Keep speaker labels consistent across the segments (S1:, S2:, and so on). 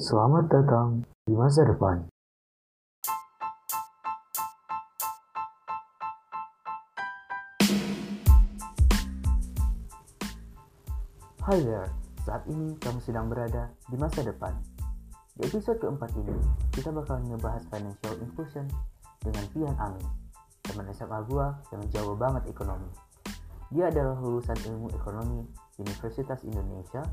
S1: Selamat datang di masa depan. Hi there, saat ini kamu sedang berada di masa depan. Di episode keempat ini, kita bakal ngebahas financial inclusion dengan Pian Amin, teman SMA gua yang jauh banget ekonomi. Dia adalah lulusan ilmu ekonomi Universitas Indonesia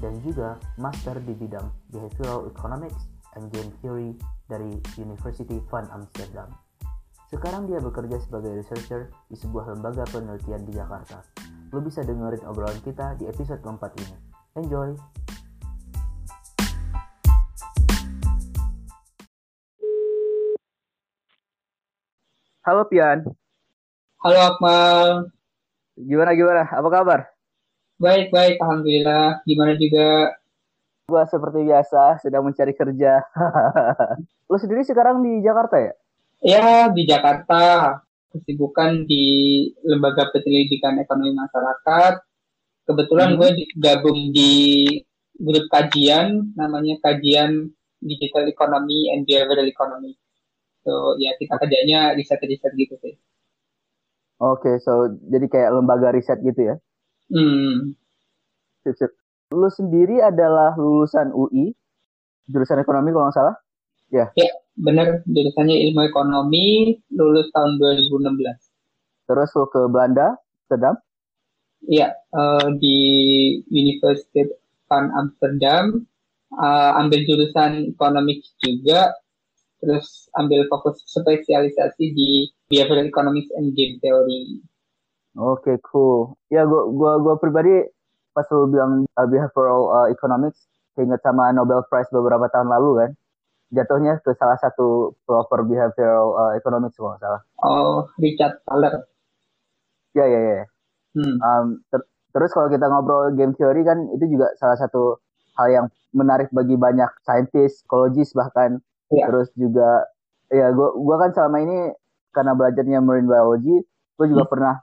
S1: dan juga master di bidang Behavioral Economics and Game Theory dari University van Amsterdam. Sekarang dia bekerja sebagai researcher di sebuah lembaga penelitian di Jakarta. Lo bisa dengerin obrolan kita di episode keempat ini. Enjoy! Halo Pian,
S2: Halo Akmal,
S1: gimana gimana? Apa kabar?
S2: Baik baik, alhamdulillah. Gimana juga?
S1: Gua seperti biasa sedang mencari kerja. Lo sendiri sekarang di Jakarta ya?
S2: Ya di Jakarta, kesibukan di Lembaga Penyelidikan Ekonomi Masyarakat. Kebetulan
S1: Hmm.
S2: gue gabung di grup kajian, namanya kajian Digital Economy and Behavioral Economy. So ya kita kerjanya riset-riset gitu sih.
S1: Oke, so jadi kayak lembaga riset gitu ya?
S2: Hmm.
S1: Sip, sip. Lu sendiri adalah lulusan UI, jurusan ekonomi kalau nggak salah?
S2: Bener, jurusannya ilmu ekonomi, lulus tahun 2016.
S1: Terus lu ke Belanda, Amsterdam?
S2: Iya, eh, di University van Amsterdam, eh, ambil jurusan economics juga, terus ambil fokus spesialisasi di behavioral economics and game theory.
S1: Oke, cool. Ya, gua gua gua pribadi pas lu bilang uh, behavioral uh, economics, keinget sama Nobel Prize beberapa tahun lalu kan. Jatuhnya ke salah satu pelopor behavioral uh, economics kalau nggak salah.
S2: Oh, Richard Thaler.
S1: Ya, ya, ya.
S2: Hmm.
S1: Um, ter- terus kalau kita ngobrol game theory kan itu juga salah satu hal yang menarik bagi banyak saintis, psikologis bahkan.
S2: Iya.
S1: Terus juga ya gua gua kan selama ini karena belajarnya marine biology, gua juga pernah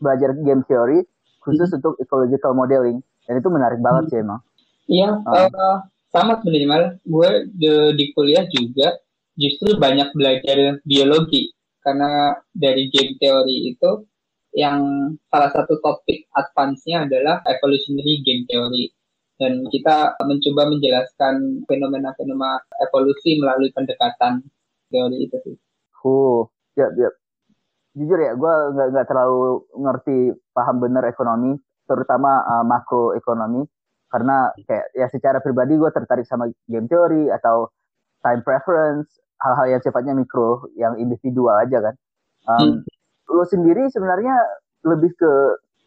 S1: belajar game theory khusus untuk ecological modeling dan itu menarik banget sih emang.
S2: Iya,
S1: Ah.
S2: eh, sama sebenarnya Mal. Gue di, di kuliah juga justru banyak belajar biologi karena dari game theory itu yang salah satu topik advance-nya adalah evolutionary game theory dan kita mencoba menjelaskan fenomena-fenomena evolusi melalui pendekatan teori itu sih.
S1: Cool. Ya, ya. Jujur ya, gua nggak nggak terlalu ngerti paham bener ekonomi, terutama uh, makroekonomi. Karena kayak ya secara pribadi gue tertarik sama game theory atau time preference hal-hal yang sifatnya mikro yang individual aja kan. Um, lo sendiri sebenarnya lebih ke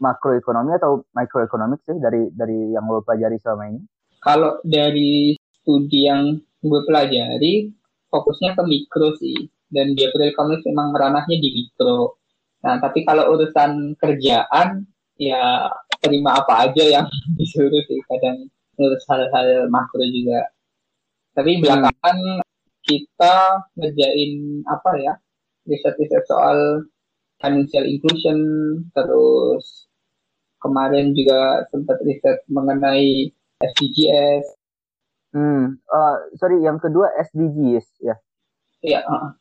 S1: makroekonomi atau microeconomic sih dari dari yang lo pelajari selama ini?
S2: Kalau dari studi yang gue pelajari, fokusnya ke mikro sih. Dan behavioral economics memang ranahnya di mikro. Nah, tapi kalau urusan kerjaan, ya terima apa aja yang disuruh sih. Kadang ngurus hal-hal makro juga. Tapi belakangan kita ngerjain apa ya, riset-riset soal financial inclusion, terus kemarin juga sempat riset mengenai SDGs.
S1: hmm uh, sorry yang kedua SDGs ya
S2: Ya, uh,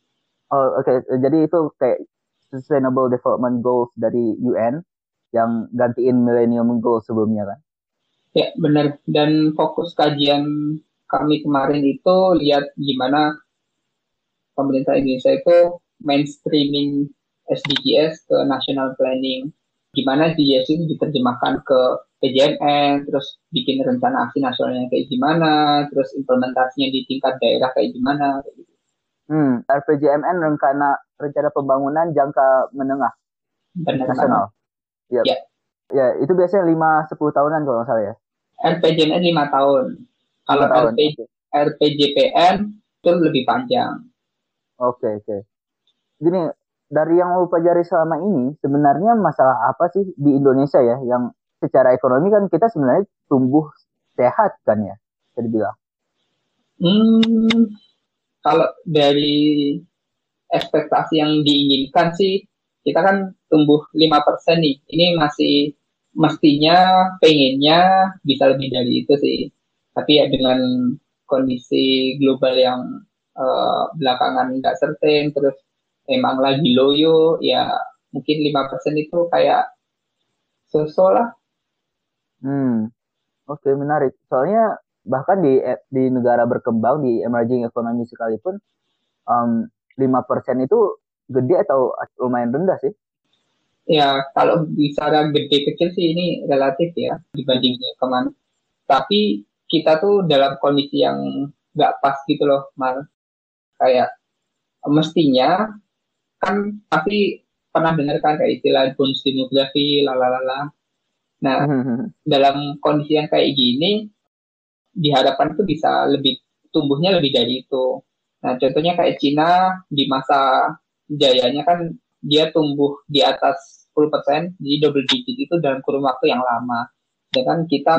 S1: oh oke jadi itu kayak Sustainable Development Goals dari UN yang gantiin Millennium Goals sebelumnya kan
S2: ya benar. Dan fokus kajian kami kemarin itu lihat gimana pemerintah Indonesia itu mainstreaming SDGs ke national planning. Gimana SDGs itu diterjemahkan ke PJMN, terus bikin rencana aksi nasionalnya kayak gimana, terus implementasinya di tingkat daerah kayak gimana. gitu.
S1: Hmm, RPJMN rencana rencana pembangunan jangka menengah
S2: Benar
S1: nasional. Yap.
S2: Ya.
S1: Ya, itu biasanya 5 10 tahunan kalau nggak salah ya.
S2: RPJMN lima tahun. Kalau
S1: Lima tahun.
S2: RP, RPJPN itu lebih panjang.
S1: Oke, oke. Gini, dari yang lo pelajari selama ini, sebenarnya masalah apa sih di Indonesia ya yang secara ekonomi kan kita sebenarnya tumbuh sehat kan ya, bisa dibilang.
S2: Hmm, kalau dari ekspektasi yang diinginkan sih, kita kan tumbuh 5% nih. Ini masih mestinya pengennya bisa lebih dari itu sih. Tapi ya dengan kondisi global yang uh, belakangan nggak certain terus emang lagi loyo ya mungkin lima persen itu kayak sosok.
S1: Hmm, oke okay, menarik. Soalnya bahkan di di negara berkembang di emerging economy sekalipun lima um, persen itu gede atau lumayan rendah sih?
S2: Ya kalau bicara gede kecil sih ini relatif ya dibandingnya ke mana. Tapi kita tuh dalam kondisi yang nggak pas gitu loh, mal. Kayak mestinya kan pasti pernah dengar kan kayak istilah bonus demografi lalalala. Nah, dalam kondisi yang kayak gini diharapkan itu bisa lebih tumbuhnya lebih dari itu. Nah, contohnya kayak Cina di masa jayanya kan dia tumbuh di atas 10%, jadi double digit itu dalam kurun waktu yang lama. Dan kan kita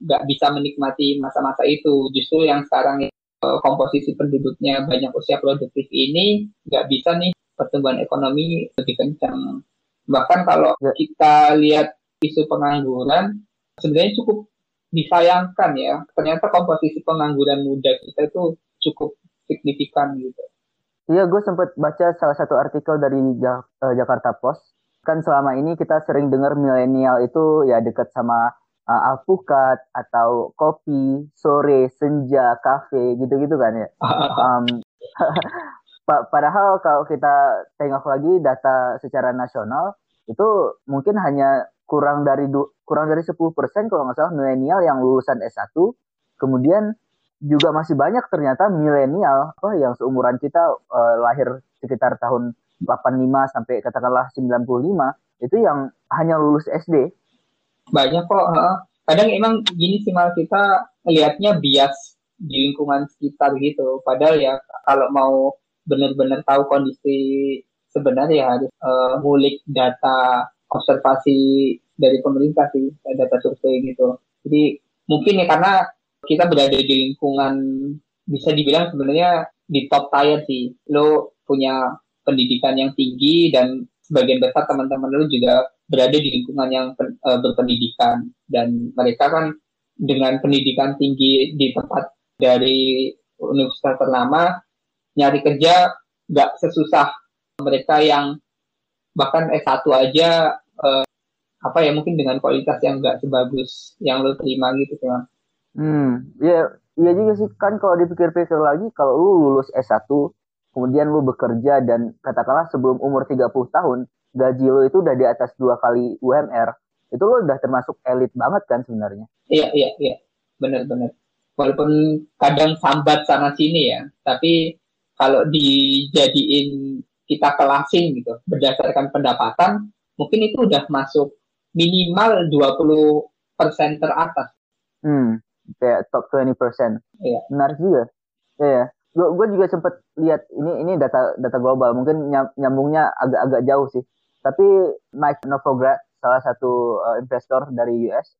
S2: nggak hmm. bisa menikmati masa-masa itu. Justru yang sekarang eh, komposisi penduduknya banyak usia produktif ini nggak bisa nih pertumbuhan ekonomi lebih kencang. Bahkan kalau ya. kita lihat isu pengangguran, sebenarnya cukup disayangkan ya. Ternyata komposisi pengangguran muda kita itu cukup signifikan gitu.
S1: Iya, gue sempat baca salah satu artikel dari eh, Jakarta Post. Kan selama ini kita sering dengar milenial itu ya dekat sama uh, alpukat atau kopi, sore, senja, kafe gitu-gitu kan ya. um, Padahal kalau kita tengok lagi data secara nasional itu mungkin hanya kurang dari kurang dari 10% kalau nggak salah milenial yang lulusan S1 kemudian juga masih banyak ternyata milenial apa yang seumuran kita uh, lahir sekitar tahun 85 sampai katakanlah 95 itu yang hanya lulus SD.
S2: Banyak kok. Kadang emang gini sih mal kita lihatnya bias di lingkungan sekitar gitu. Padahal ya kalau mau benar-benar tahu kondisi sebenarnya harus uh, ngulik data observasi dari pemerintah sih data survei gitu. Jadi mungkin ya karena kita berada di lingkungan bisa dibilang sebenarnya di top tier sih. Lo punya pendidikan yang tinggi dan sebagian besar teman-teman lo juga berada di lingkungan yang uh, berpendidikan. Dan mereka kan dengan pendidikan tinggi di tempat dari universitas ternama nyari kerja nggak sesusah mereka yang bahkan S1 aja eh, apa ya mungkin dengan kualitas yang nggak sebagus yang lo terima gitu kan.
S1: Hmm, iya iya juga sih kan kalau dipikir-pikir lagi kalau lu lulus S1 kemudian lu bekerja dan katakanlah sebelum umur 30 tahun gaji lo itu udah di atas dua kali UMR itu lo udah termasuk elit banget kan sebenarnya.
S2: Iya iya iya benar-benar walaupun kadang sambat sana sini ya tapi kalau dijadiin kita kelasin gitu berdasarkan pendapatan mungkin itu udah masuk minimal 20 persen teratas.
S1: Hmm, kayak top 20 persen. Iya. Menarik juga. Iya. Gue gue juga sempat lihat ini ini data data global mungkin nyambungnya agak-agak jauh sih. Tapi Mike Novogratz salah satu uh, investor dari US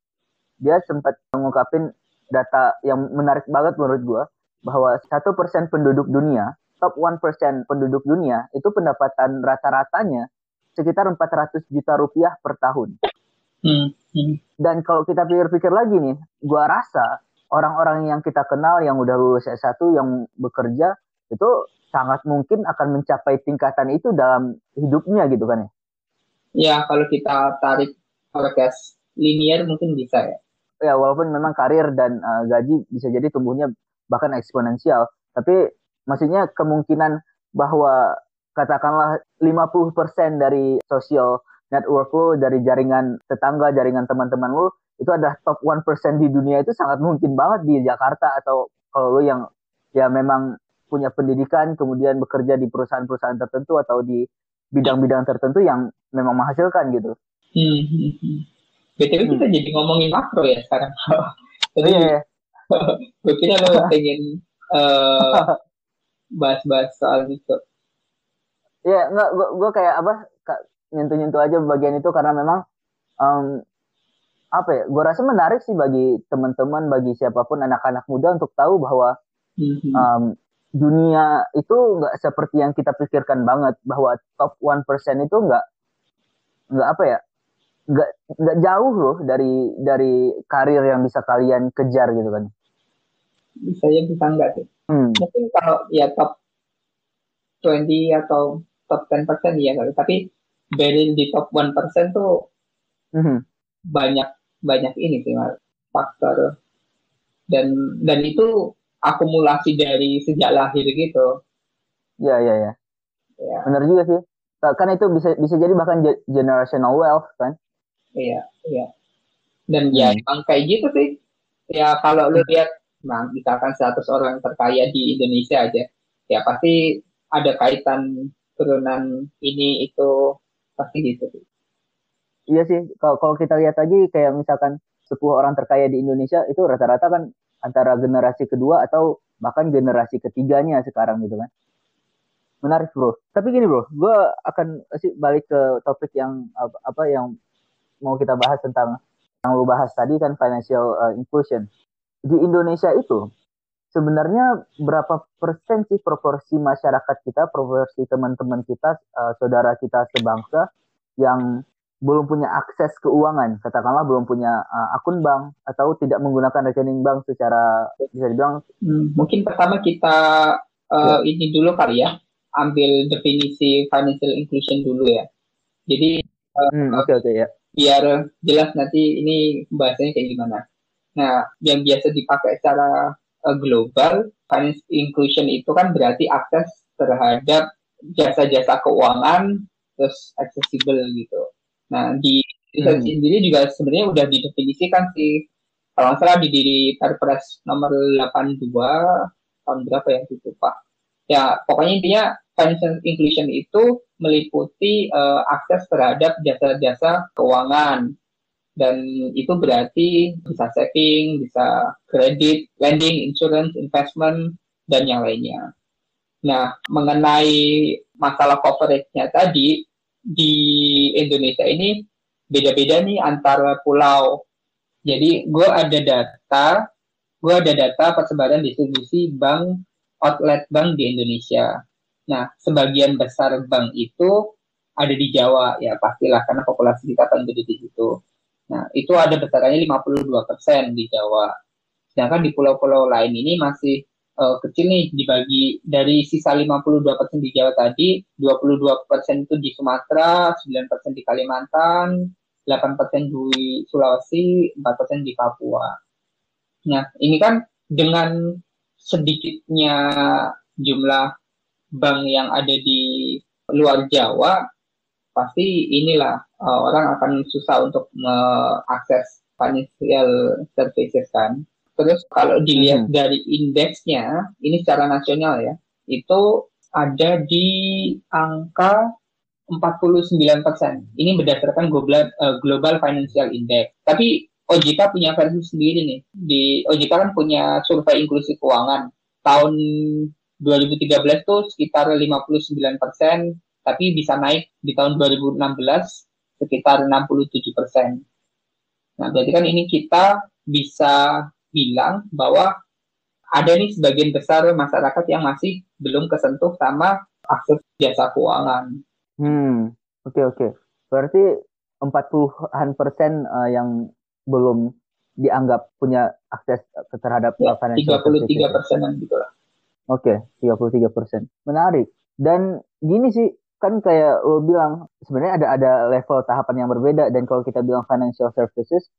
S1: dia sempat mengungkapin data yang menarik banget menurut gue bahwa satu persen penduduk dunia top 1% penduduk dunia itu pendapatan rata-ratanya sekitar 400 juta rupiah per tahun. Hmm, hmm. Dan kalau kita pikir-pikir lagi nih, gua rasa orang-orang yang kita kenal yang udah lulus S1 yang bekerja itu sangat mungkin akan mencapai tingkatan itu dalam hidupnya gitu kan ya.
S2: Ya, kalau kita tarik forecast linear mungkin bisa ya.
S1: Ya, walaupun memang karir dan uh, gaji bisa jadi tumbuhnya bahkan eksponensial, tapi maksudnya kemungkinan bahwa katakanlah 50% dari social network lo dari jaringan tetangga, jaringan teman-teman lo itu adalah top 1% di dunia itu sangat mungkin banget di Jakarta atau kalau lo yang ya memang punya pendidikan kemudian bekerja di perusahaan-perusahaan tertentu atau di bidang-bidang tertentu yang memang menghasilkan gitu. Hmm. hmm,
S2: hmm. BTW hmm. kita jadi ngomongin makro ya sekarang. Jadi, oh, iya, iya. gue kira lo pengen uh, bahas-bahas soal itu.
S1: Ya nggak, gua, gua kayak apa nyentuh-nyentuh aja bagian itu karena memang um, apa ya? Gue rasa menarik sih bagi teman-teman, bagi siapa pun anak-anak muda untuk tahu bahwa mm-hmm. um, dunia itu nggak seperti yang kita pikirkan banget bahwa top one percent itu nggak nggak apa ya nggak nggak jauh loh dari dari karir yang bisa kalian kejar gitu kan
S2: bisa ya bisa enggak sih. Hmm. Mungkin kalau ya top 20 atau top 10 persen ya tapi barely di top 1 persen tuh hmm. banyak banyak ini sih faktor dan dan itu akumulasi dari sejak lahir gitu.
S1: Ya ya ya. ya. Benar juga sih. Kan itu bisa bisa jadi bahkan generational wealth kan.
S2: Iya iya. Dan ya hmm. ya emang kayak gitu sih. Ya kalau lu lihat nah, misalkan 100 orang terkaya di Indonesia aja, ya pasti ada kaitan turunan ini itu pasti gitu.
S1: Iya sih, kalau kalau kita lihat lagi kayak misalkan 10 orang terkaya di Indonesia itu rata-rata kan antara generasi kedua atau bahkan generasi ketiganya sekarang gitu kan. Menarik bro. Tapi gini bro, gue akan sih balik ke topik yang apa, yang mau kita bahas tentang yang lu bahas tadi kan financial uh, inclusion. Di Indonesia itu sebenarnya berapa persen sih proporsi masyarakat kita, proporsi teman-teman kita, uh, saudara kita sebangsa yang belum punya akses keuangan, katakanlah belum punya uh, akun bank atau tidak menggunakan rekening bank secara bisa dibilang.
S2: Hmm, mungkin pertama kita uh, ya. ini dulu kali ya, ambil definisi financial inclusion dulu ya. Jadi
S1: uh, hmm, oke okay, oke okay, ya.
S2: Biar jelas nanti ini bahasanya kayak gimana. Nah, yang biasa dipakai secara uh, global, financial inclusion itu kan berarti akses terhadap jasa-jasa keuangan terus accessible gitu Nah, di riset hmm. sendiri juga sebenarnya udah didefinisikan sih. Kalau nggak salah di diri Perpres nomor 82 tahun berapa ya itu Pak. Ya, pokoknya intinya financial inclusion itu meliputi uh, akses terhadap jasa-jasa keuangan dan itu berarti bisa saving, bisa kredit, lending, insurance, investment dan yang lainnya. Nah, mengenai masalah coverage-nya tadi, di Indonesia ini beda-beda nih antara pulau. Jadi gue ada data, gue ada data persebaran distribusi bank outlet bank di Indonesia. Nah, sebagian besar bank itu ada di Jawa ya pastilah karena populasi kita gede di situ. Nah, itu ada besarannya 52% di Jawa. Sedangkan di pulau-pulau lain ini masih uh, kecil nih dibagi dari sisa 52% di Jawa tadi, 22% itu di Sumatera, 9% di Kalimantan, 8% di Sulawesi, 4% di Papua. Nah, ini kan dengan sedikitnya jumlah bank yang ada di luar Jawa, pasti inilah uh, orang akan susah untuk mengakses financial services kan. Terus kalau dilihat hmm. dari indeksnya, ini secara nasional ya, itu ada di angka 49 persen. Ini berdasarkan global, uh, global Financial Index. Tapi OJK punya versi sendiri nih. Di OJK kan punya survei inklusi keuangan. Tahun 2013 tuh sekitar 59 persen, tapi bisa naik di tahun 2016 sekitar 67 persen. Nah, berarti kan ini kita bisa bilang bahwa ada nih sebagian besar masyarakat yang masih belum kesentuh sama akses jasa keuangan.
S1: Hmm, oke okay, oke. Okay. Berarti 40-an persen uh, yang belum dianggap punya akses terhadap
S2: ya, financial 33 persenan gitu lah.
S1: Oke, okay, 33 persen. Menarik. Dan gini sih, kan kayak lo bilang sebenarnya ada ada level tahapan yang berbeda. Dan kalau kita bilang financial services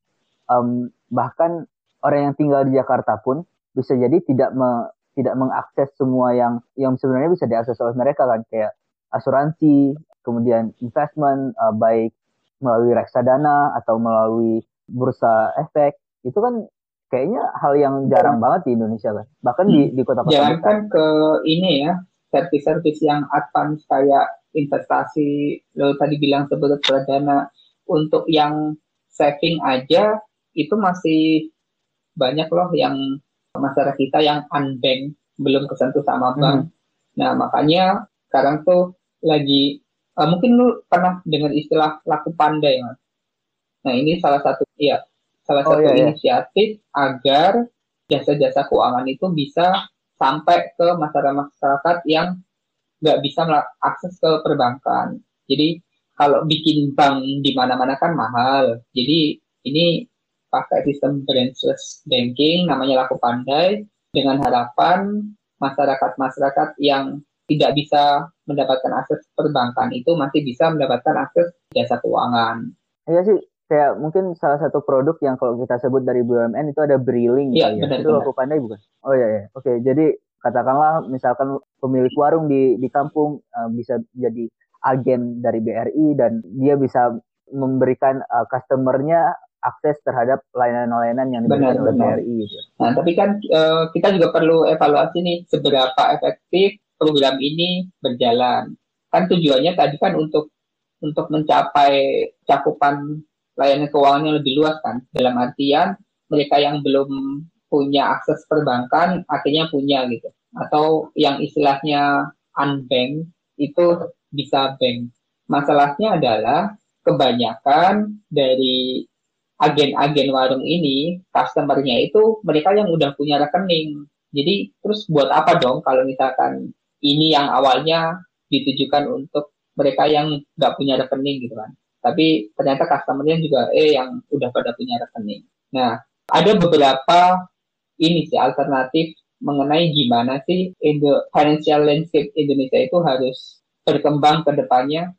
S1: um, bahkan orang yang tinggal di Jakarta pun bisa jadi tidak me, tidak mengakses semua yang yang sebenarnya bisa diakses oleh mereka kan. Kayak asuransi, kemudian investment uh, baik melalui reksadana atau melalui bursa efek. Itu kan kayaknya hal yang jarang banget di Indonesia kan. Bahkan di di kota-kota
S2: jangan kan ke ini ya servis-servis yang advance kayak investasi lo tadi bilang sebut reksadana untuk yang saving aja itu masih banyak loh yang masyarakat kita yang unbank belum kesentuh sama bank. Hmm. Nah makanya sekarang tuh lagi uh, mungkin lu pernah dengar istilah laku pandai mas. Nah ini salah satu ya salah oh, satu iya, iya. inisiatif agar jasa-jasa keuangan itu bisa sampai ke masyarakat-masyarakat yang nggak bisa akses ke perbankan. Jadi kalau bikin bank di mana-mana kan mahal. Jadi ini pakai sistem branchless banking namanya laku pandai dengan harapan masyarakat-masyarakat yang tidak bisa mendapatkan akses perbankan itu masih bisa mendapatkan akses jasa keuangan.
S1: Iya sih, kayak mungkin salah satu produk yang kalau kita sebut dari BUMN itu ada Briling
S2: Iya, ya. benar,
S1: Itu aku pandai bukan? Oh iya iya. Oke, jadi katakanlah misalkan pemilik warung di di kampung uh, bisa jadi agen dari BRI dan dia bisa memberikan uh, customernya akses terhadap layanan-layanan yang diberikan oleh BRI gitu.
S2: Nah, tapi kan uh, kita juga perlu evaluasi nih seberapa efektif program ini berjalan. Kan tujuannya tadi kan untuk untuk mencapai cakupan layanan keuangan yang lebih luas kan. Dalam artian mereka yang belum punya akses perbankan akhirnya punya gitu. Atau yang istilahnya unbank itu bisa bank. Masalahnya adalah kebanyakan dari agen-agen warung ini, customernya itu mereka yang udah punya rekening. Jadi terus buat apa dong kalau misalkan ini yang awalnya ditujukan untuk mereka yang nggak punya rekening gitu kan. Tapi ternyata customernya juga eh yang udah pada punya rekening. Nah, ada beberapa ini sih alternatif mengenai gimana sih Indo financial landscape Indonesia itu harus berkembang ke depannya.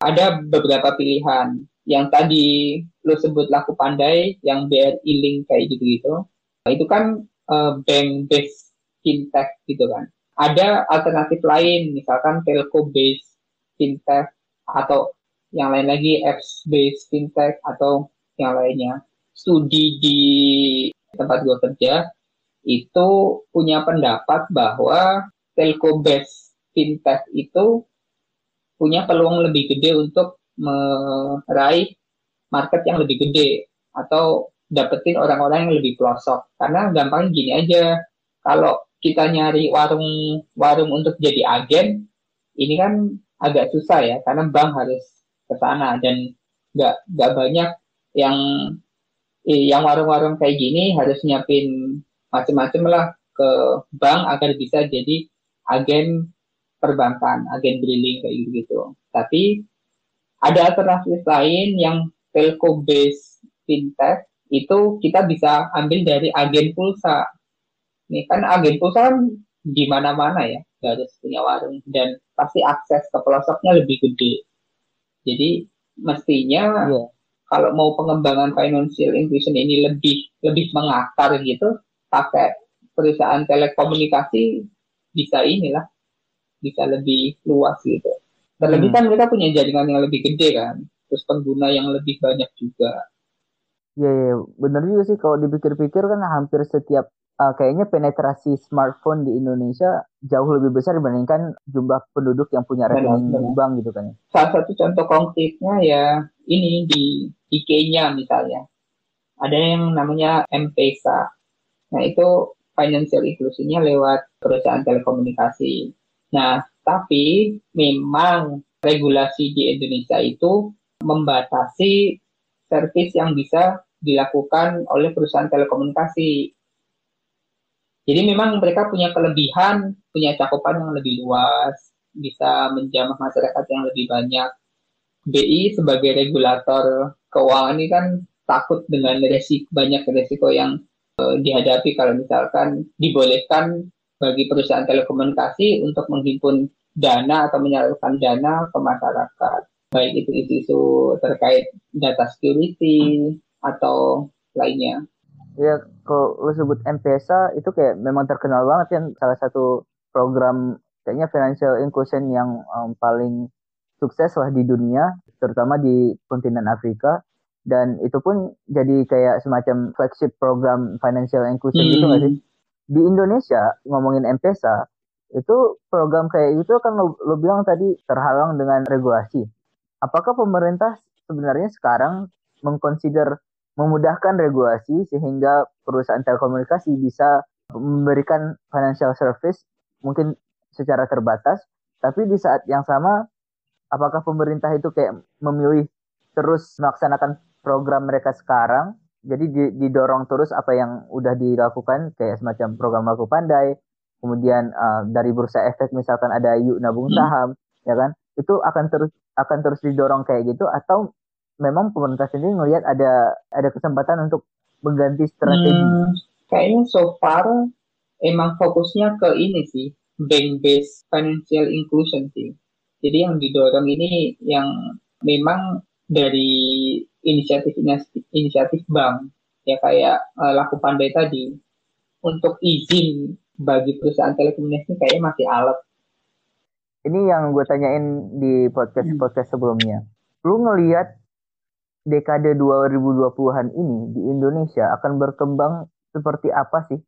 S2: Ada beberapa pilihan yang tadi lo sebut laku pandai, yang BRI link kayak gitu-gitu. Itu kan uh, bank based fintech gitu kan ada alternatif lain, misalkan telco based fintech atau yang lain lagi apps based fintech atau yang lainnya. Studi di tempat gue kerja itu punya pendapat bahwa telco based fintech itu punya peluang lebih gede untuk meraih market yang lebih gede atau dapetin orang-orang yang lebih pelosok. Karena gampang gini aja, kalau kita nyari warung warung untuk jadi agen ini kan agak susah ya karena bank harus ke sana dan nggak nggak banyak yang yang warung-warung kayak gini harus nyiapin macam-macam lah ke bank agar bisa jadi agen perbankan, agen drilling kayak gitu. gitu. Tapi ada alternatif lain yang telco based fintech itu kita bisa ambil dari agen pulsa ini kan agen pulsa kan di mana-mana ya, nggak harus punya warung dan pasti akses ke pelosoknya lebih gede. Jadi mestinya yeah. Kalau mau pengembangan financial inclusion ini lebih lebih mengakar gitu, pakai perusahaan telekomunikasi bisa inilah bisa lebih luas gitu. Terlebih hmm. kan mereka punya jaringan yang lebih gede kan, terus pengguna yang lebih banyak juga.
S1: Iya, ya, benar juga sih kalau dipikir-pikir kan hampir setiap uh, kayaknya penetrasi smartphone di Indonesia jauh lebih besar dibandingkan jumlah penduduk yang punya rekening bank gitu kan ya.
S2: Salah satu contoh konkretnya ya ini di di Kenya misalnya. Ada yang namanya M-Pesa. Nah, itu financial inclusion-nya lewat perusahaan telekomunikasi. Nah, tapi memang regulasi di Indonesia itu membatasi servis yang bisa dilakukan oleh perusahaan telekomunikasi. Jadi memang mereka punya kelebihan, punya cakupan yang lebih luas, bisa menjamah masyarakat yang lebih banyak. BI sebagai regulator keuangan ini kan takut dengan resiko banyak resiko yang uh, dihadapi kalau misalkan dibolehkan bagi perusahaan telekomunikasi untuk menghimpun dana atau menyalurkan dana ke masyarakat baik itu isu-isu terkait data security atau lainnya.
S1: Ya kalau lo sebut M-Pesa itu kayak memang terkenal banget kan salah satu program kayaknya financial inclusion yang um, paling sukses lah di dunia terutama di kontinen Afrika. Dan itu pun jadi kayak semacam flagship program financial inclusion gitu hmm. gitu nggak sih? Di Indonesia ngomongin M-Pesa itu program kayak gitu kan lo, lo bilang tadi terhalang dengan regulasi. Apakah pemerintah sebenarnya sekarang mengconsider memudahkan regulasi sehingga perusahaan telekomunikasi bisa memberikan financial service mungkin secara terbatas, tapi di saat yang sama apakah pemerintah itu kayak memilih terus melaksanakan program mereka sekarang, jadi didorong terus apa yang udah dilakukan kayak semacam program laku pandai, kemudian uh, dari bursa efek misalkan ada yuk nabung hmm. saham, hmm. ya kan? Itu akan terus akan terus didorong kayak gitu atau memang pemerintah sendiri melihat ada ada kesempatan untuk mengganti strategi? Hmm,
S2: kayaknya so far emang fokusnya ke ini sih, bank based financial inclusion sih. Jadi yang didorong ini yang memang dari inisiatif inisiatif bank ya kayak uh, laku pandai tadi untuk izin bagi perusahaan telekomunikasi kayaknya masih alat.
S1: Ini yang gue tanyain di podcast podcast sebelumnya. Lu ngelihat dekade 2020-an ini di Indonesia akan berkembang seperti apa sih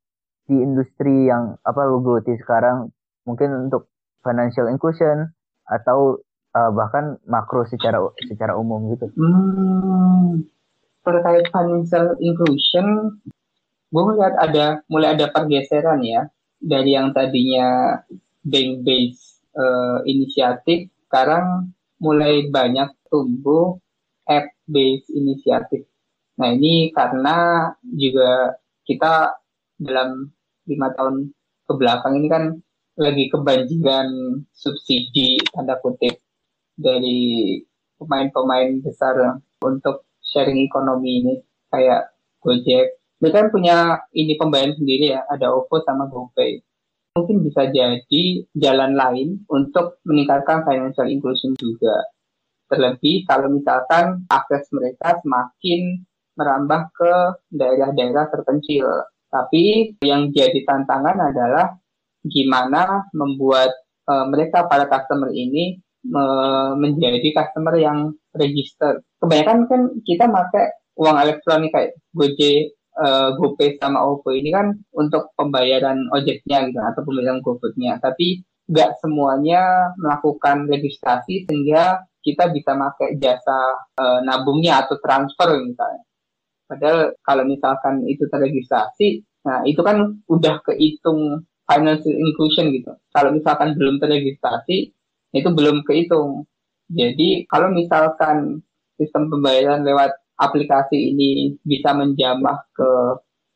S1: di industri yang apa lu geluti sekarang mungkin untuk financial inclusion atau uh, bahkan makro secara secara umum gitu.
S2: Hmm, terkait financial inclusion, gue melihat ada mulai ada pergeseran ya dari yang tadinya bank based uh, inisiatif sekarang mulai banyak tumbuh based inisiatif. Nah ini karena juga kita dalam lima tahun ke belakang ini kan lagi kebanjiran subsidi tanda kutip dari pemain-pemain besar untuk sharing ekonomi ini kayak Gojek. Mereka kan punya ini pembayaran sendiri ya, ada OVO sama GoPay. Mungkin bisa jadi jalan lain untuk meningkatkan financial inclusion juga. Terlebih kalau misalkan akses mereka semakin merambah ke daerah-daerah terpencil. Tapi yang jadi tantangan adalah gimana membuat uh, mereka para customer ini menjadi customer yang register. Kebanyakan kan kita pakai uang elektronik kayak Gojek, uh, GoPay sama OVO ini kan untuk pembayaran ojeknya gitu atau pembayaran GoFoodnya. Tapi nggak semuanya melakukan registrasi sehingga kita bisa pakai jasa uh, nabungnya atau transfer misalnya. Padahal kalau misalkan itu terregistrasi, nah itu kan udah kehitung financial inclusion gitu. Kalau misalkan belum terregistrasi, itu belum kehitung. Jadi kalau misalkan sistem pembayaran lewat aplikasi ini bisa menjamah ke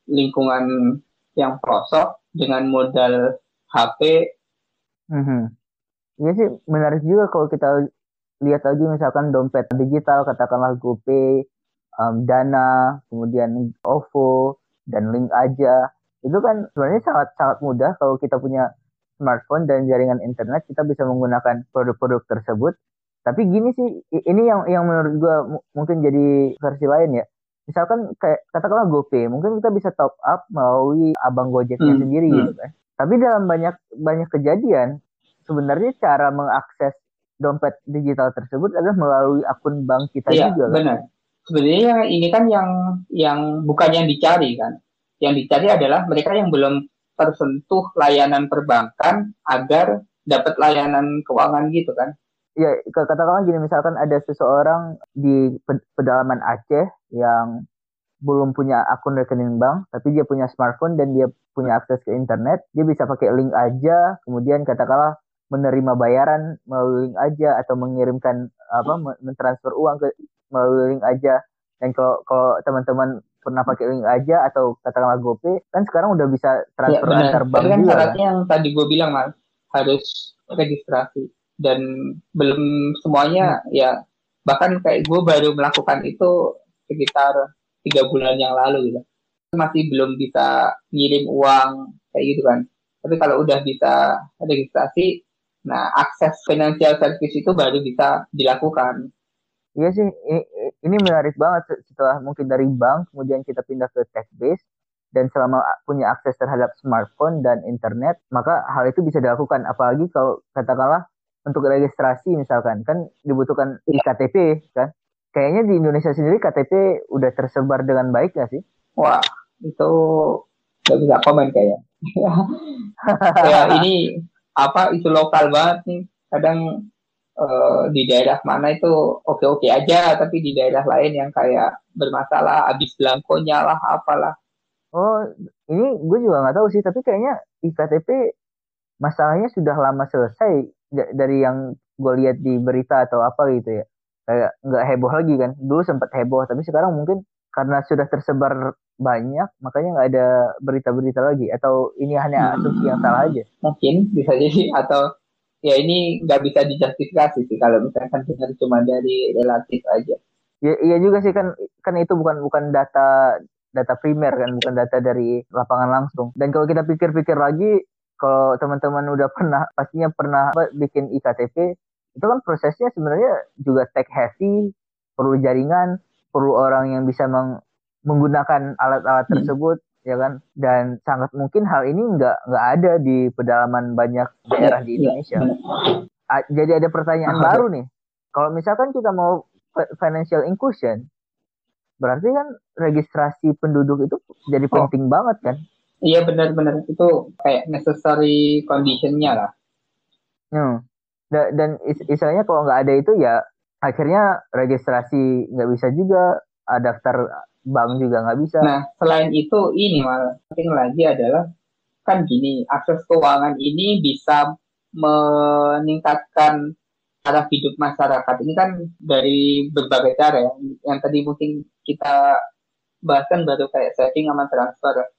S2: lingkungan yang pelosok dengan modal HP.
S1: Mm-hmm. Iya sih menarik juga kalau kita lihat lagi misalkan dompet digital katakanlah GoPay, um, Dana, kemudian OVO dan Link aja itu kan sebenarnya sangat sangat mudah kalau kita punya smartphone dan jaringan internet kita bisa menggunakan produk-produk tersebut. Tapi gini sih, ini yang yang menurut gue mungkin jadi versi lain ya. Misalkan kayak katakanlah GoPay, mungkin kita bisa top up melalui abang Gojeknya hmm. sendiri hmm. gitu kan. Tapi dalam banyak banyak kejadian sebenarnya cara mengakses dompet digital tersebut adalah melalui akun bank kita
S2: iya,
S1: juga.
S2: Kan? benar. Sebenarnya ini kan yang yang bukan yang dicari kan. Yang dicari adalah mereka yang belum tersentuh layanan perbankan agar dapat layanan keuangan gitu kan.
S1: Ya, katakanlah gini misalkan ada seseorang di pedalaman Aceh yang belum punya akun rekening bank, tapi dia punya smartphone dan dia punya akses ke internet, dia bisa pakai link aja, kemudian katakanlah menerima bayaran melalui link aja atau mengirimkan apa mentransfer uang ke melalui link aja. Dan kalau kalau teman-teman pernah pakai link aja atau katakanlah GoPay kan sekarang udah bisa transfer ya, antar bank
S2: kan syaratnya kan? yang tadi gue bilang mas harus registrasi dan belum semuanya hmm. ya bahkan kayak gue baru melakukan itu sekitar tiga bulan yang lalu gitu masih belum bisa ngirim uang kayak gitu kan tapi kalau udah bisa registrasi nah akses financial service itu baru bisa dilakukan
S1: Iya sih, ini, ini menarik banget setelah mungkin dari bank, kemudian kita pindah ke tech base, dan selama punya akses terhadap smartphone dan internet, maka hal itu bisa dilakukan. Apalagi kalau katakanlah untuk registrasi misalkan, kan dibutuhkan KTP kan. Kayaknya di Indonesia sendiri KTP udah tersebar dengan baik gak sih?
S2: Wah, itu gak bisa komen kayaknya. ya ini apa itu lokal banget nih. Kadang uh, di daerah mana itu oke-oke aja, tapi di daerah lain yang kayak bermasalah, habis belangkonya lah, apalah.
S1: Oh, ini gue juga nggak tahu sih, tapi kayaknya iktp masalahnya sudah lama selesai dari yang gue lihat di berita atau apa gitu ya. Kayak nggak heboh lagi kan. Dulu sempat heboh, tapi sekarang mungkin karena sudah tersebar banyak, makanya nggak ada berita-berita lagi. Atau ini hanya asumsi yang salah aja?
S2: Mungkin bisa jadi atau ya ini nggak bisa dijustifikasi sih kalau misalkan dengar cuma dari relatif aja.
S1: Ya, iya juga sih kan kan itu bukan bukan data data primer kan bukan data dari lapangan langsung dan kalau kita pikir-pikir lagi kalau teman-teman udah pernah pastinya pernah apa, bikin iktp itu kan prosesnya sebenarnya juga tech heavy perlu jaringan perlu orang yang bisa meng, menggunakan alat-alat hmm. tersebut ya kan? Dan sangat mungkin hal ini nggak nggak ada di pedalaman banyak daerah di iya, Indonesia. jadi ada pertanyaan baru nih. Kalau misalkan kita mau financial inclusion berarti kan registrasi penduduk itu jadi oh. penting banget kan?
S2: Iya benar-benar itu kayak necessary conditionnya lah.
S1: Hmm. dan, dan is istilahnya kalau nggak ada itu ya akhirnya registrasi nggak bisa juga daftar bank juga nggak bisa
S2: nah selain itu ini malah penting lagi adalah kan gini akses keuangan ini bisa meningkatkan taraf hidup masyarakat ini kan dari berbagai cara ya. Yang tadi mungkin kita bahkan baru kayak saving sama transfer.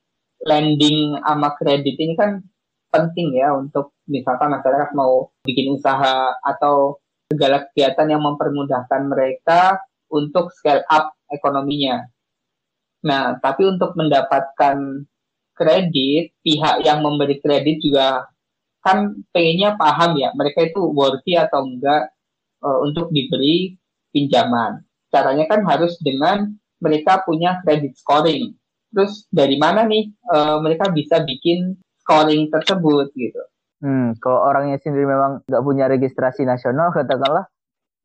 S2: Lending sama kredit ini kan penting ya untuk misalkan masyarakat mau bikin usaha atau segala kegiatan yang mempermudahkan mereka untuk scale up ekonominya. Nah, tapi untuk mendapatkan kredit, pihak yang memberi kredit juga kan pengennya paham ya mereka itu worthy atau enggak uh, untuk diberi pinjaman. Caranya kan harus dengan mereka punya credit scoring. Terus dari mana nih uh, mereka bisa bikin scoring tersebut gitu?
S1: Hmm, kalau orangnya sendiri memang nggak punya registrasi nasional, katakanlah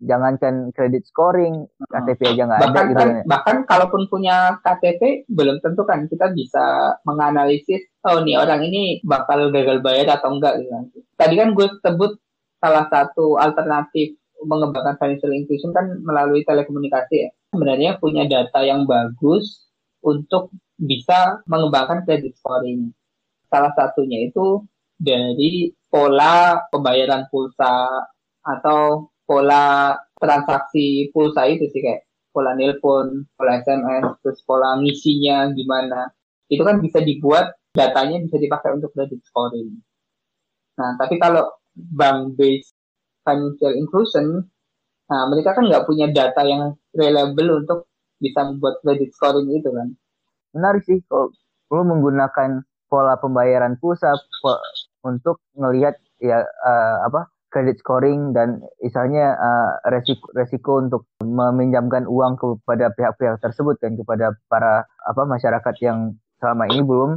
S1: jangankan kredit scoring, KTP aja nggak ada gitu
S2: kan, ya. Bahkan kalaupun punya KTP belum tentu kan kita bisa menganalisis oh nih orang ini bakal gagal bayar atau enggak gitu. Tadi kan gue sebut salah satu alternatif mengembangkan financial inclusion kan melalui telekomunikasi ya. Sebenarnya punya data yang bagus untuk bisa mengembangkan credit scoring. Salah satunya itu dari pola pembayaran pulsa atau pola transaksi pulsa itu sih kayak pola nelpon, pola SMS, terus pola ngisinya gimana. Itu kan bisa dibuat datanya bisa dipakai untuk credit scoring. Nah, tapi kalau bank based financial inclusion, nah mereka kan nggak punya data yang reliable untuk bisa membuat credit scoring itu kan.
S1: Menarik sih kalau lo menggunakan pola pembayaran pulsa untuk melihat ya uh, apa credit scoring dan misalnya uh, resiko resiko untuk meminjamkan uang kepada pihak-pihak tersebut dan kepada para apa masyarakat yang selama ini belum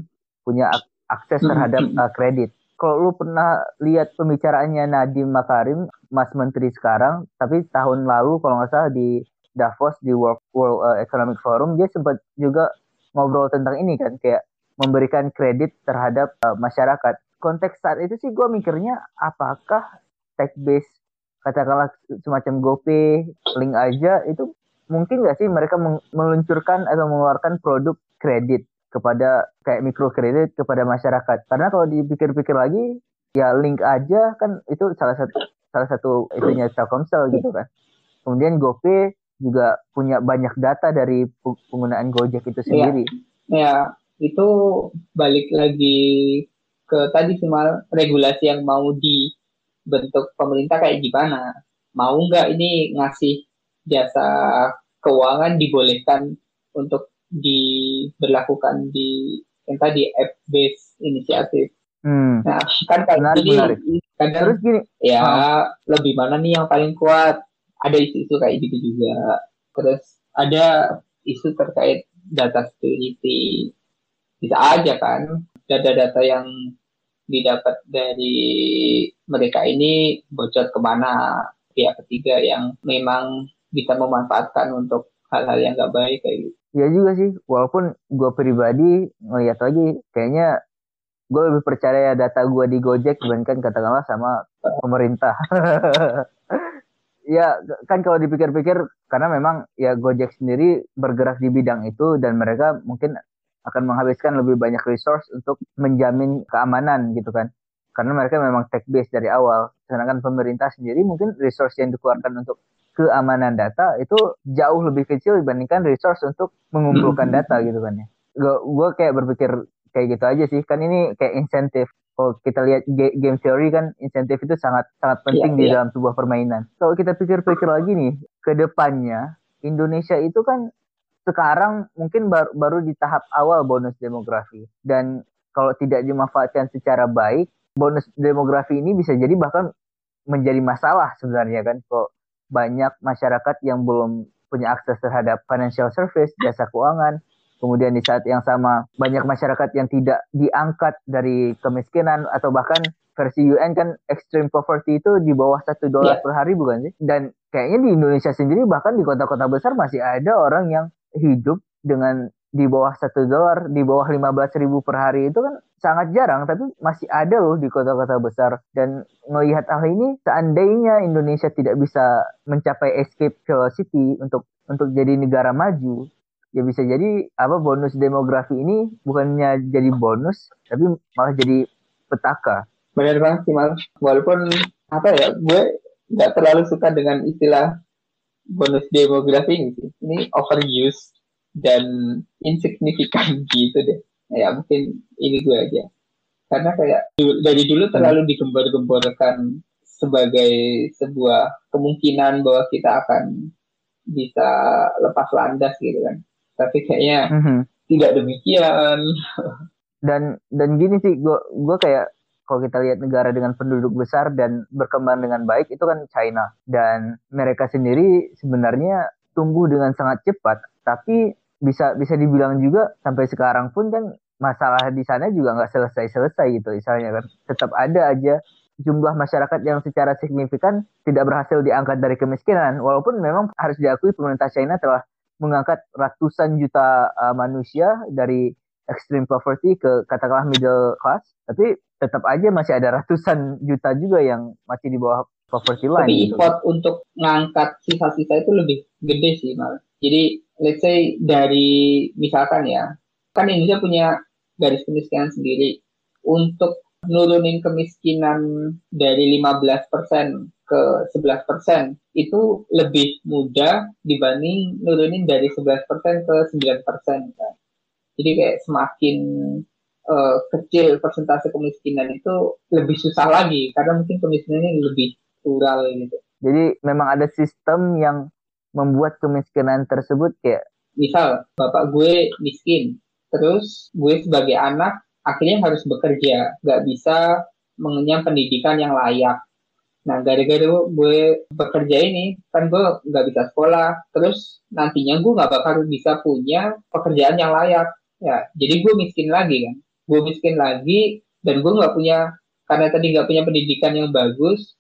S1: punya akses terhadap uh, kredit. Kalau lu pernah lihat pembicaraannya Nadiem Makarim, Mas Menteri sekarang, tapi tahun lalu kalau nggak salah di Davos di World, World uh, Economic Forum dia sempat juga ngobrol tentang ini kan kayak memberikan kredit terhadap uh, masyarakat. Konteks saat itu sih gue mikirnya apakah tech base katakanlah semacam GoPay, link aja itu mungkin nggak sih mereka meluncurkan atau mengeluarkan produk kredit kepada kayak mikro kredit kepada masyarakat. Karena kalau dipikir-pikir lagi ya link aja kan itu salah satu salah satu itunya Telkomsel gitu kan. Kemudian GoPay juga punya banyak data dari penggunaan Gojek itu iya. sendiri.
S2: Ya, ya itu balik lagi ke tadi cuma regulasi yang mau di bentuk pemerintah kayak gimana mau nggak ini ngasih jasa keuangan dibolehkan untuk diberlakukan di yang tadi app based inisiatif hmm. nah kan kayak menarik, gini menarik. kadang Terus gini ya oh. lebih mana nih yang paling kuat ada isu-isu kayak gitu juga terus ada isu terkait data security bisa aja kan data-data yang didapat dari mereka ini bocor ke mana pihak ketiga yang memang bisa memanfaatkan untuk hal-hal yang gak baik kayak gitu.
S1: Iya juga sih, walaupun gue pribadi ngeliat lagi kayaknya gue lebih percaya data gue di Gojek dibandingkan katakanlah sama pemerintah. ya kan kalau dipikir-pikir karena memang ya Gojek sendiri bergerak di bidang itu dan mereka mungkin akan menghabiskan lebih banyak resource untuk menjamin keamanan gitu kan. Karena mereka memang tech based dari awal. Sedangkan pemerintah sendiri mungkin resource yang dikeluarkan untuk keamanan data itu jauh lebih kecil dibandingkan resource untuk mengumpulkan hmm. data gitu kan ya. Gue kayak berpikir kayak gitu aja sih. Kan ini kayak insentif. Kalau kita lihat game theory kan insentif itu sangat sangat penting yeah, di yeah. dalam sebuah permainan. Kalau kita pikir-pikir lagi nih ke depannya Indonesia itu kan sekarang mungkin baru, baru di tahap awal bonus demografi. Dan kalau tidak dimanfaatkan secara baik bonus demografi ini bisa jadi bahkan menjadi masalah sebenarnya kan kok banyak masyarakat yang belum punya akses terhadap financial service jasa keuangan. Kemudian di saat yang sama banyak masyarakat yang tidak diangkat dari kemiskinan atau bahkan versi UN kan extreme poverty itu di bawah satu dolar yeah. per hari bukan sih? Dan kayaknya di Indonesia sendiri bahkan di kota-kota besar masih ada orang yang hidup dengan di bawah satu dolar, di bawah lima belas ribu per hari itu kan sangat jarang, tapi masih ada loh di kota-kota besar. Dan melihat hal ini, seandainya Indonesia tidak bisa mencapai escape velocity untuk untuk jadi negara maju, ya bisa jadi apa bonus demografi ini bukannya jadi bonus, tapi malah jadi petaka.
S2: Benar banget sih. Walaupun apa ya, gue nggak terlalu suka dengan istilah bonus demografi ini sih. Ini overuse dan insignifikan gitu deh. Ya mungkin ini gue aja. Karena kayak dari dulu terlalu digembar-gemborkan sebagai sebuah kemungkinan bahwa kita akan bisa lepas landas gitu kan. Tapi kayaknya mm -hmm. tidak demikian.
S1: Dan dan gini sih, gue gue kayak kalau kita lihat negara dengan penduduk besar dan berkembang dengan baik itu kan China. Dan mereka sendiri sebenarnya tumbuh dengan sangat cepat. Tapi bisa bisa dibilang juga sampai sekarang pun kan masalah di sana juga nggak selesai-selesai gitu. Misalnya kan tetap ada aja jumlah masyarakat yang secara signifikan tidak berhasil diangkat dari kemiskinan. Walaupun memang harus diakui pemerintah China telah mengangkat ratusan juta uh, manusia dari extreme poverty ke katakanlah middle class. Tapi tetap aja masih ada ratusan juta juga yang masih di bawah poverty line.
S2: Tapi gitu. effort untuk ngangkat sisa-sisa itu lebih gede sih mal. Jadi let's say dari misalkan ya, kan Indonesia punya garis kemiskinan sendiri. Untuk nurunin kemiskinan dari 15% ke 11% itu lebih mudah dibanding nurunin dari 11% ke 9%. Kan. Jadi kayak semakin uh, kecil persentase kemiskinan itu lebih susah lagi karena mungkin kemiskinannya lebih plural gitu.
S1: Jadi memang ada sistem yang membuat kemiskinan tersebut kayak
S2: misal bapak gue miskin, terus gue sebagai anak akhirnya harus bekerja, nggak bisa mengenyam pendidikan yang layak. Nah, gara-gara gue bekerja ini, kan gue nggak bisa sekolah, terus nantinya gue nggak bakal bisa punya pekerjaan yang layak. Ya, jadi gue miskin lagi kan gue miskin lagi dan gue nggak punya karena tadi nggak punya pendidikan yang bagus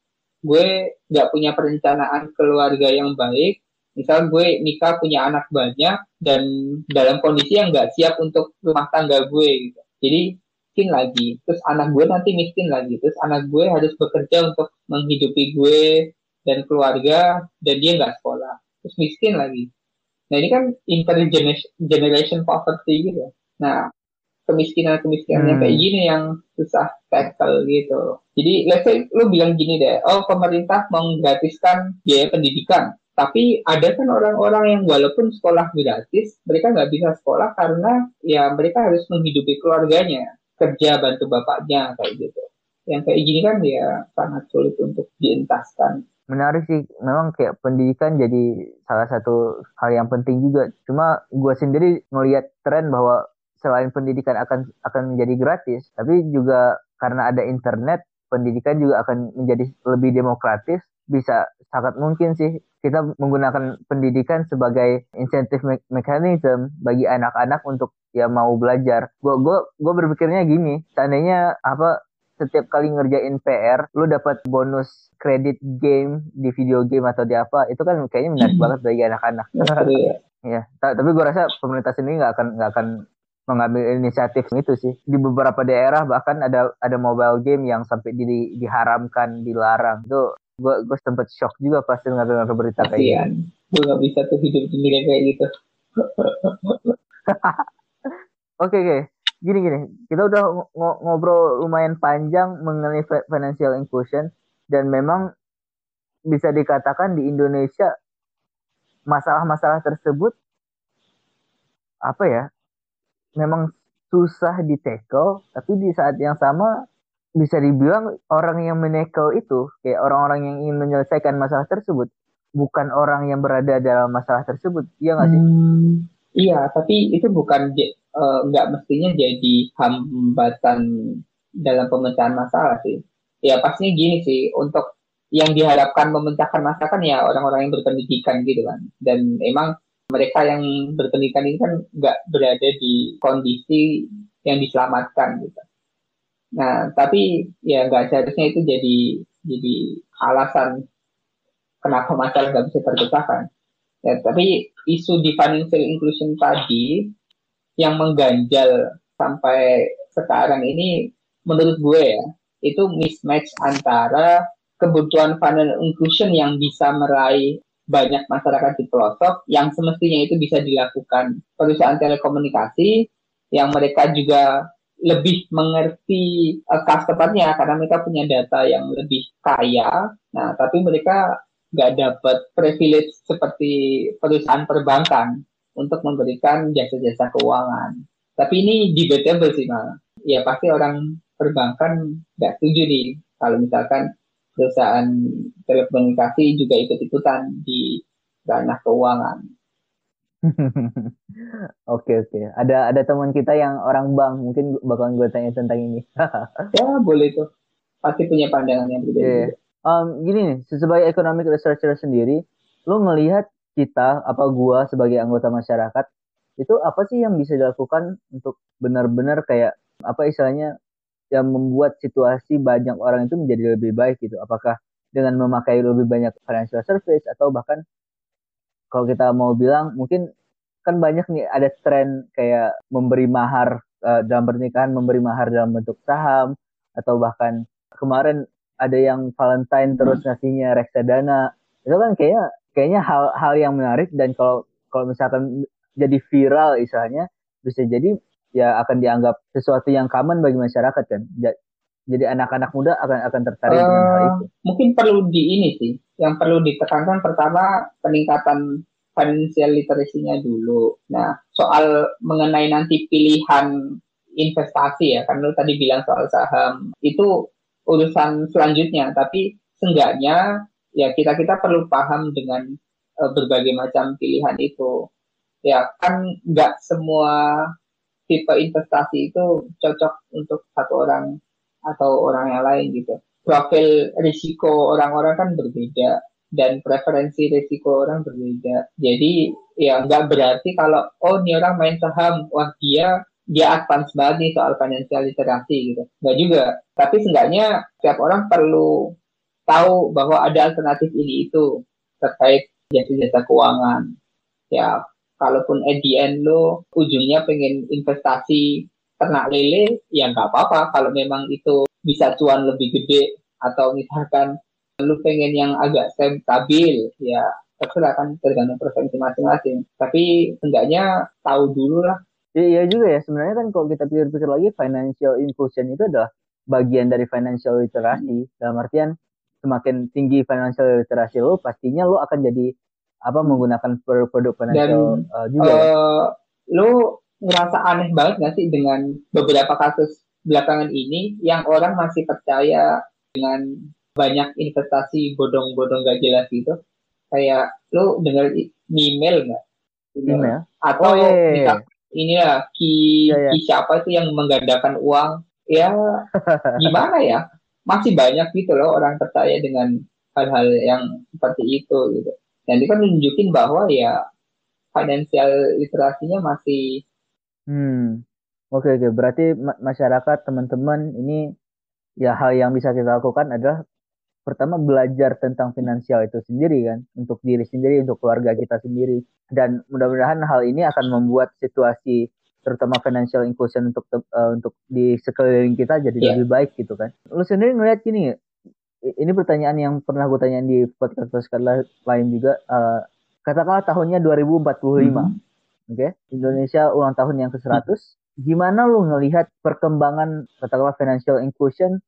S2: gue nggak punya perencanaan keluarga yang baik. Misal gue nikah punya anak banyak dan dalam kondisi yang nggak siap untuk rumah tangga gue gitu. Jadi miskin lagi. Terus anak gue nanti miskin lagi. Terus anak gue harus bekerja untuk menghidupi gue dan keluarga dan dia nggak sekolah. Terus miskin lagi. Nah ini kan intergeneration poverty gitu. Nah kemiskinan-kemiskinan hmm. kayak gini yang susah tackle gitu. Jadi let's say lu bilang gini deh, oh pemerintah menggratiskan biaya pendidikan. Tapi ada kan orang-orang yang walaupun sekolah gratis, mereka nggak bisa sekolah karena ya mereka harus menghidupi keluarganya, kerja bantu bapaknya kayak gitu. Yang kayak gini kan ya sangat sulit untuk dientaskan.
S1: Menarik sih, memang kayak pendidikan jadi salah satu hal yang penting juga. Cuma gue sendiri ngelihat tren bahwa selain pendidikan akan akan menjadi gratis, tapi juga karena ada internet, pendidikan juga akan menjadi lebih demokratis. Bisa sangat mungkin sih kita menggunakan pendidikan sebagai insentif me mekanisme bagi anak-anak untuk ya mau belajar. Gue gue gue berpikirnya gini, seandainya apa setiap kali ngerjain PR, lu dapat bonus kredit game di video game atau di apa, itu kan kayaknya menarik banget bagi anak-anak. Iya, tapi gue rasa pemerintah sendiri nggak akan nggak akan mengambil inisiatif itu sih. Di beberapa daerah bahkan ada ada mobile game yang sampai di, diharamkan dilarang. Itu gue gue sempet shock juga pas dengar dengar berita kayak
S2: gitu. Gue gak bisa tuh hidup sendiri kayak gitu.
S1: Oke oke. Okay. gini gini. Kita udah ngobrol lumayan panjang mengenai financial inclusion dan memang bisa dikatakan di Indonesia masalah-masalah tersebut apa ya memang susah di tackle tapi di saat yang sama bisa dibilang orang yang menekel itu kayak orang-orang yang ingin menyelesaikan masalah tersebut bukan orang yang berada dalam masalah tersebut iya nggak sih
S2: hmm, Iya, tapi itu bukan uh, nggak mestinya jadi hambatan dalam pemecahan masalah sih. Ya pastinya gini sih, untuk yang diharapkan memecahkan masalah kan ya orang-orang yang berpendidikan gitu kan. Dan emang mereka yang berpendidikan ini kan nggak berada di kondisi yang diselamatkan gitu. Nah, tapi ya nggak seharusnya itu jadi jadi alasan kenapa masalah nggak bisa terpecahkan. Ya, tapi isu di financial inclusion tadi yang mengganjal sampai sekarang ini menurut gue ya itu mismatch antara kebutuhan financial inclusion yang bisa meraih banyak masyarakat di pelosok yang semestinya itu bisa dilakukan perusahaan telekomunikasi yang mereka juga lebih mengerti uh, customernya karena mereka punya data yang lebih kaya. Nah, tapi mereka nggak dapat privilege seperti perusahaan perbankan untuk memberikan jasa-jasa keuangan. Tapi ini debatable sih malah. Ya pasti orang perbankan nggak setuju nih kalau misalkan perusahaan telekomunikasi juga ikut-ikutan di ranah keuangan.
S1: Oke oke. Ada ada teman kita yang orang bank mungkin bakalan gue tanya tentang ini.
S2: ya boleh tuh. Pasti punya pandangan yang berbeda. Yeah
S1: um, gini nih, sebagai economic researcher sendiri, lo ngelihat kita apa gua sebagai anggota masyarakat itu apa sih yang bisa dilakukan untuk benar-benar kayak apa istilahnya yang membuat situasi banyak orang itu menjadi lebih baik gitu. Apakah dengan memakai lebih banyak financial service atau bahkan kalau kita mau bilang mungkin kan banyak nih ada tren kayak memberi mahar uh, dalam pernikahan memberi mahar dalam bentuk saham atau bahkan kemarin ada yang Valentine terus hmm. ngasihnya reksadana itu kan kayaknya kayaknya hal-hal yang menarik dan kalau kalau misalkan jadi viral istilahnya bisa jadi ya akan dianggap sesuatu yang common bagi masyarakat kan. Jadi anak-anak muda akan akan tertarik uh, dengan hal
S2: itu. mungkin perlu di ini sih yang perlu ditekankan pertama peningkatan financial literacy-nya dulu. Nah soal mengenai nanti pilihan investasi ya kan lu tadi bilang soal saham itu urusan selanjutnya. Tapi seenggaknya ya kita kita perlu paham dengan uh, berbagai macam pilihan itu. Ya kan nggak semua tipe investasi itu cocok untuk satu orang atau orang yang lain gitu profil risiko orang-orang kan berbeda dan preferensi risiko orang berbeda jadi ya nggak berarti kalau oh ini orang main saham wah dia dia advance banget nih soal financial literasi gitu. Enggak juga. Tapi seenggaknya setiap orang perlu tahu bahwa ada alternatif ini itu terkait jasa-jasa keuangan. Ya, kalaupun at the end lo ujungnya pengen investasi ternak lele, ya nggak apa-apa. Kalau memang itu bisa cuan lebih gede atau misalkan lu pengen yang agak stabil, ya terserah kan tergantung preferensi masing-masing. Tapi seenggaknya tahu dulu lah
S1: Iya, iya juga ya. Sebenarnya kan kalau kita pikir-pikir lagi financial inclusion itu adalah bagian dari financial literasi. Dalam artian semakin tinggi financial literasi lo, pastinya lo akan jadi apa menggunakan produk financial Dan, uh, juga. Uh, ya?
S2: Lo ngerasa aneh banget gak sih dengan beberapa kasus belakangan ini yang orang masih percaya dengan banyak investasi bodong-bodong gak jelas gitu? Kayak lo dengar email nggak?
S1: Email?
S2: Atau oh, iya ini ya ki, ya, ya. ki siapa itu yang menggandakan uang ya gimana ya masih banyak gitu loh orang percaya dengan hal-hal yang seperti itu gitu dan itu kan nunjukin bahwa ya financial literasinya masih
S1: hmm. Oke oke. Berarti masyarakat teman-teman ini ya hal yang bisa kita lakukan adalah pertama belajar tentang finansial itu sendiri kan? Untuk diri sendiri untuk keluarga kita sendiri. Dan mudah-mudahan hal ini akan membuat situasi terutama financial inclusion untuk uh, untuk di sekeliling kita jadi yeah. lebih baik gitu kan? Lu sendiri ngeliat gini ini pertanyaan yang pernah gue tanyain di podcast podcast lain juga uh, katakanlah tahunnya 2045 mm -hmm. oke okay? Indonesia ulang tahun yang ke 100 mm -hmm. gimana lu ngelihat perkembangan katakanlah financial inclusion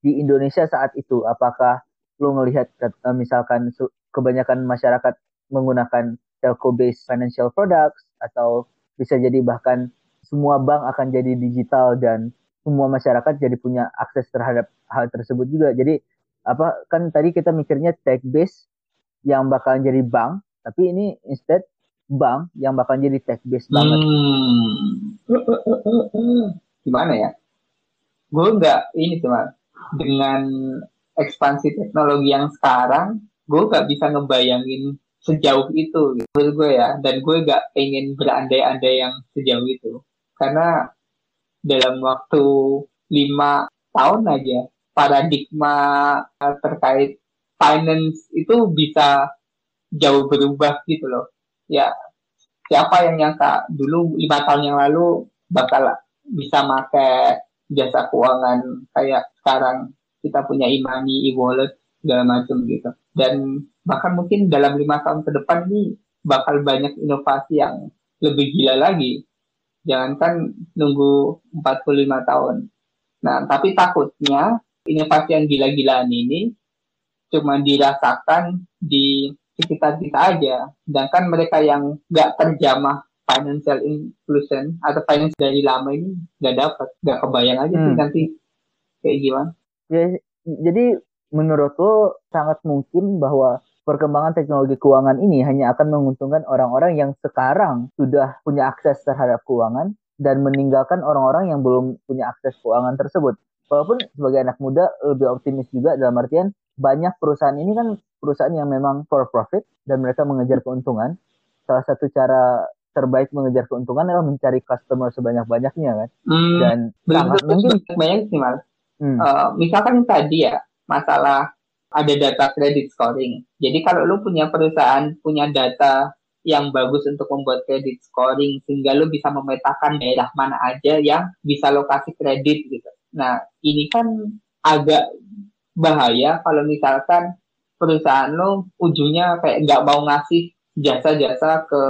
S1: di Indonesia saat itu? Apakah lu ngelihat uh, misalkan kebanyakan masyarakat menggunakan telco based financial products atau bisa jadi bahkan semua bank akan jadi digital dan semua masyarakat jadi punya akses terhadap hal tersebut juga. Jadi apa kan tadi kita mikirnya tech based yang bakalan jadi bank, tapi ini instead bank yang bakal jadi tech banget.
S2: Hmm. Gimana ya? Gue nggak ini cuma dengan ekspansi teknologi yang sekarang, gue nggak bisa ngebayangin sejauh itu gitu gue ya dan gue nggak pengen berandai-andai yang sejauh itu karena dalam waktu lima tahun aja paradigma terkait finance itu bisa jauh berubah gitu loh. Ya siapa yang nyangka dulu lima tahun yang lalu bakal bisa pakai jasa keuangan kayak sekarang. Kita punya imani e-wallet segala macam gitu. Dan bahkan mungkin dalam lima tahun ke depan ini bakal banyak inovasi yang lebih gila lagi. Jangankan nunggu 45 tahun. Nah tapi takutnya inovasi yang gila-gilaan ini cuma dirasakan di sekitar kita aja sedangkan mereka yang nggak terjamah financial inclusion atau finance dari lama ini nggak dapat nggak kebayang aja sih
S1: Hmm.
S2: nanti kayak gimana
S1: Ya, jadi menurut lo sangat mungkin bahwa perkembangan teknologi keuangan ini hanya akan menguntungkan orang-orang yang sekarang sudah punya akses terhadap keuangan dan meninggalkan orang-orang yang belum punya akses keuangan tersebut. Walaupun sebagai anak muda lebih optimis juga dalam artian banyak perusahaan ini kan perusahaan yang memang for profit dan mereka mengejar keuntungan. Salah satu cara terbaik mengejar keuntungan adalah mencari customer sebanyak-banyaknya kan.
S2: hmm,
S1: Dan
S2: belum
S1: sangat mungkin
S2: banyak sih mal
S1: hmm,
S2: Eh, misalkan tadi ya masalah ada data credit scoring. Jadi kalau lu punya perusahaan punya data yang bagus untuk membuat credit scoring sehingga lu bisa memetakan daerah mana aja yang bisa lokasi kredit gitu. Nah, ini kan agak bahaya kalau misalkan perusahaan lo ujungnya kayak nggak mau ngasih jasa-jasa ke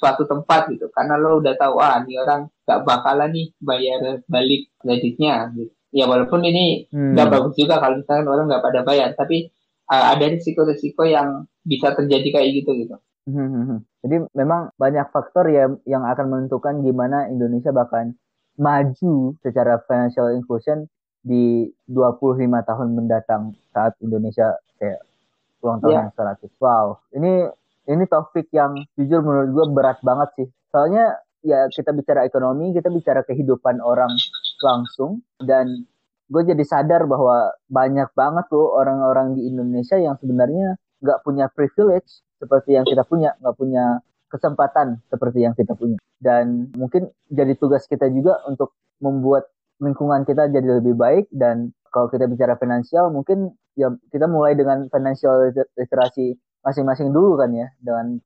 S2: suatu tempat gitu karena lo udah tahu ah ini orang nggak bakalan nih bayar balik kreditnya gitu. Ya walaupun ini
S1: hmm.
S2: nggak bagus juga kalau misalkan orang nggak pada bayar tapi uh, ada risiko-risiko yang bisa terjadi kayak gitu gitu.
S1: Hmm, Jadi memang banyak faktor ya yang akan menentukan gimana Indonesia bahkan maju secara financial inclusion di 25 tahun mendatang saat Indonesia kayak ulang tahun
S2: Ya.
S1: yang 100. Wow, ini ini topik yang jujur menurut gue berat banget sih. Soalnya ya kita bicara ekonomi, kita bicara kehidupan orang langsung dan gue jadi sadar bahwa banyak banget tuh orang-orang di Indonesia yang sebenarnya nggak punya privilege seperti yang kita punya, nggak punya kesempatan seperti yang kita punya. Dan mungkin jadi tugas kita juga untuk membuat lingkungan kita jadi lebih baik dan kalau kita bicara finansial mungkin ya kita mulai dengan financial liter- literasi masing-masing dulu kan ya dengan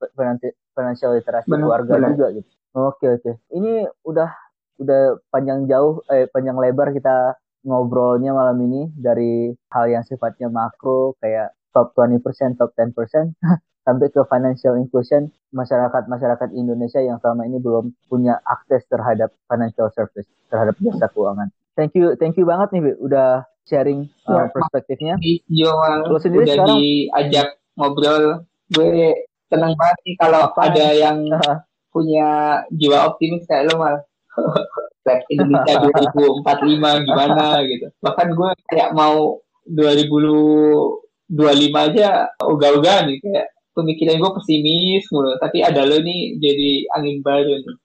S1: financial literasi
S2: Benar,
S1: keluarga
S2: benar.
S1: juga gitu. Oke oke. Ini udah udah panjang jauh eh panjang lebar kita ngobrolnya malam ini dari hal yang sifatnya makro kayak top 20%, top 10% sampai ke financial inclusion masyarakat-masyarakat Indonesia yang selama ini belum punya akses terhadap financial service, terhadap jasa keuangan. Thank you, thank you banget nih, Bi, udah sharing uh,
S2: Ya,
S1: perspektifnya.
S2: Joal
S1: Lo sendiri
S2: udah
S1: sekarang-
S2: diajak ngobrol, gue seneng banget nih kalau
S1: Apa?
S2: ada yang punya jiwa optimis kayak lo mal. Indonesia 2045 gimana gitu. Bahkan gue kayak mau 2025 aja ogah-ogah nih kayak pemikiran gue pesimis mulu. Tapi ada lo nih jadi angin baru nih.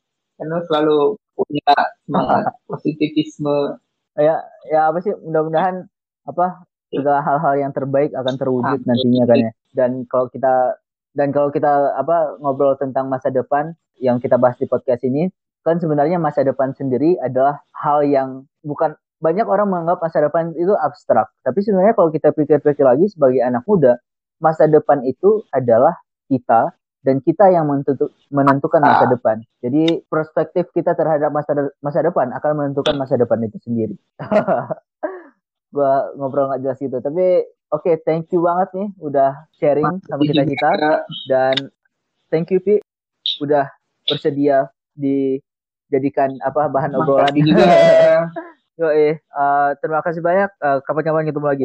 S2: Karena selalu punya semangat positivisme.
S1: Ya, ya apa sih? Mudah-mudahan apa segala hal-hal yang terbaik akan terwujud
S2: Amin.
S1: nantinya kan ya. Dan kalau kita dan kalau kita apa ngobrol tentang masa depan yang kita bahas di podcast ini, kan sebenarnya masa depan sendiri adalah hal yang bukan banyak orang menganggap masa depan itu abstrak. Tapi sebenarnya kalau kita pikir-pikir lagi sebagai anak muda, masa depan itu adalah kita dan kita yang menentu- menentukan masa depan. Jadi perspektif kita terhadap masa de- masa depan akan menentukan masa depan itu sendiri. gua ngobrol nggak jelas gitu. Tapi oke, thank you banget nih udah sharing sama kita kita dan thank you Pi udah bersedia dijadikan apa bahan obrolan. Yo eh, terima kasih banyak. Eh, kapan-kapan ketemu lagi.